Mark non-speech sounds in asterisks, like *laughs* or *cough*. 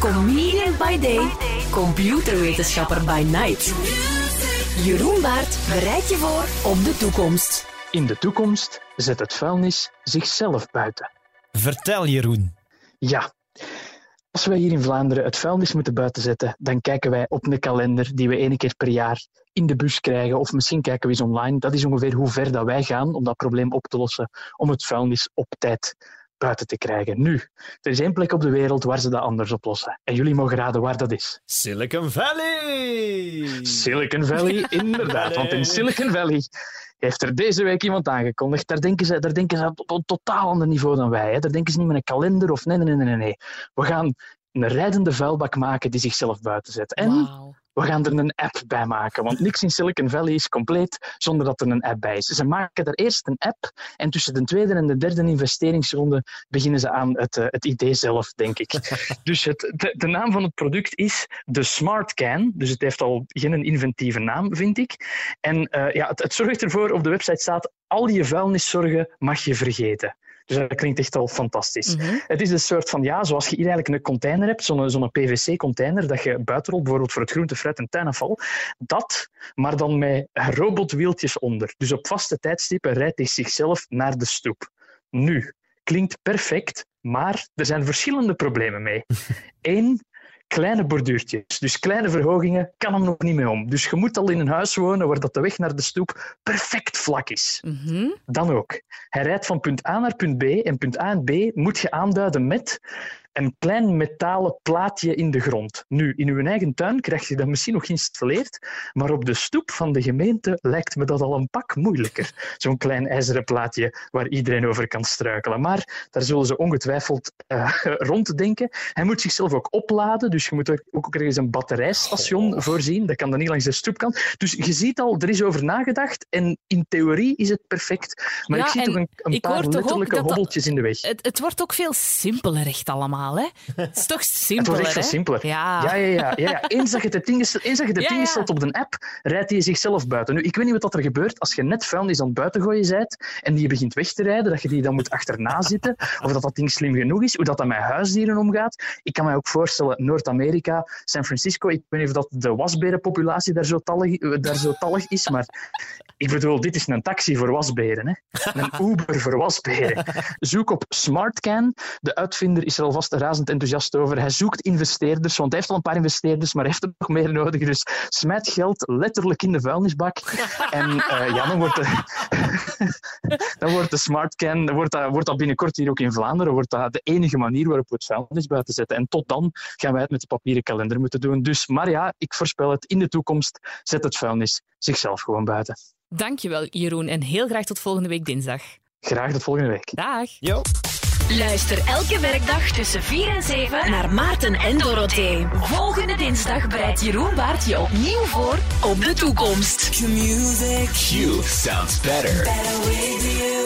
Comedian by day, computerwetenschapper by night. Jeroen Baert bereidt je voor op de toekomst. In de toekomst zet het vuilnis zichzelf buiten. Vertel, Jeroen. Ja. Als wij hier in Vlaanderen het vuilnis moeten buiten zetten, dan kijken wij op een kalender die we één keer per jaar in de bus krijgen. Of misschien kijken we eens online. Dat is ongeveer hoe ver dat wij gaan om dat probleem op te lossen. Om het vuilnis op tijd buiten te krijgen. Nu, er is één plek op de wereld waar ze dat anders oplossen. En jullie mogen raden waar dat is. Silicon Valley! Silicon Valley, *laughs* inderdaad. Want in Silicon Valley heeft er deze week iemand aangekondigd. Daar denken ze, daar denken ze op een totaal ander niveau dan wij. Hè. Daar denken ze niet met een kalender of nee, nee, nee, nee. nee. We gaan een rijdende vuilbak maken die zichzelf buiten zet. En. We gaan er een app bij maken. Want niks in Silicon Valley is compleet zonder dat er een app bij is. Ze maken er eerst een app en tussen de tweede en de derde investeringsronde beginnen ze aan het, eh, het idee zelf, denk ik. *laughs* dus het, de, de naam van het product is de Smart Can. Dus het heeft al geen inventieve naam, vind ik. En eh, ja, het, het zorgt ervoor, op de website staat, al je vuilniszorgen mag je vergeten. Dus dat klinkt echt al fantastisch. Mhm. Het is een soort van, ja, zoals je hier eigenlijk een container hebt, zo'n zo'n PVC-container dat je buiten rolt, bijvoorbeeld voor het groente, fruit en tuinafval. Dat, maar dan met robotwieltjes onder. Dus op vaste tijdstippen rijdt hij zichzelf naar de stoep. Nu, klinkt perfect, maar er zijn verschillende problemen mee. *laughs* Eén, kleine borduurtjes. Dus kleine verhogingen kan hem nog niet mee om. Dus je moet al in een huis wonen waar dat de weg naar de stoep perfect vlak is. Mhm. Dan ook. Hij rijdt van punt A naar punt B en punt A en B moet je aanduiden met een klein metalen plaatje in de grond. Nu, in uw eigen tuin krijg je dat misschien nog geïnstalleerd, maar op de stoep van de gemeente lijkt me dat al een pak moeilijker. Zo'n klein ijzeren plaatje waar iedereen over kan struikelen. Maar daar zullen ze ongetwijfeld eh, *laughs* ronddenken. Hij moet zichzelf ook opladen, dus je moet er ook ergens een batterijstation voorzien. Dat kan dan niet langs de stoepkant. Dus je ziet al, er is over nagedacht en in theorie is het perfect. Maar Ja, ik zie toch een, een paar ook letterlijke dat dat- hobbeltjes in de weg. Het, het wordt ook veel simpeler echt allemaal, hè? Het is toch *laughs* Het simpeler, wordt echt simpeler. Ja. Ja, ja, ja, ja. Eens dat je het ingesteld, eens dat je het ingesteld op de app, rijdt hij zichzelf buiten. Nu, ik weet niet wat er gebeurt als je net vuilnis aan het buiten gooien bent en die begint weg te rijden, dat je die dan moet achterna *laughs* zitten, of dat dat ding slim genoeg is, hoe dat, dat met huisdieren omgaat. Ik kan me ook voorstellen, Noord-Amerika, San Francisco, ik weet niet of dat de wasberenpopulatie daar zo tallig, eh, daar zo tallig is, maar ik bedoel, dit is een taxi voor wasberen. Hè? Een Uber voor wasberen. *laughs* Zoek op SmartCan. De uitvinder is er alvast razend enthousiast over. Hij zoekt investeerders, want hij heeft al een paar investeerders, maar hij heeft er nog meer nodig. Dus smijt geld letterlijk in de vuilnisbak. *laughs* En eh, ja, dan wordt de, *laughs* dan wordt de SmartCan dan wordt dat, wordt dat binnenkort hier ook in Vlaanderen wordt dat de enige manier waarop we het vuilnis buiten zetten. En tot dan gaan wij het met de papieren kalender moeten doen. Dus, maar ja, ik voorspel het. In de toekomst zet het vuilnis zichzelf gewoon buiten. Dankjewel, Jeroen. En heel graag tot volgende week dinsdag. Graag tot volgende week. Dag. Yo. Luister elke werkdag tussen 4 en 7 naar Maarten en Dorothee. Volgende dinsdag bereidt Jeroen Baert je opnieuw voor op de toekomst. Q sounds better.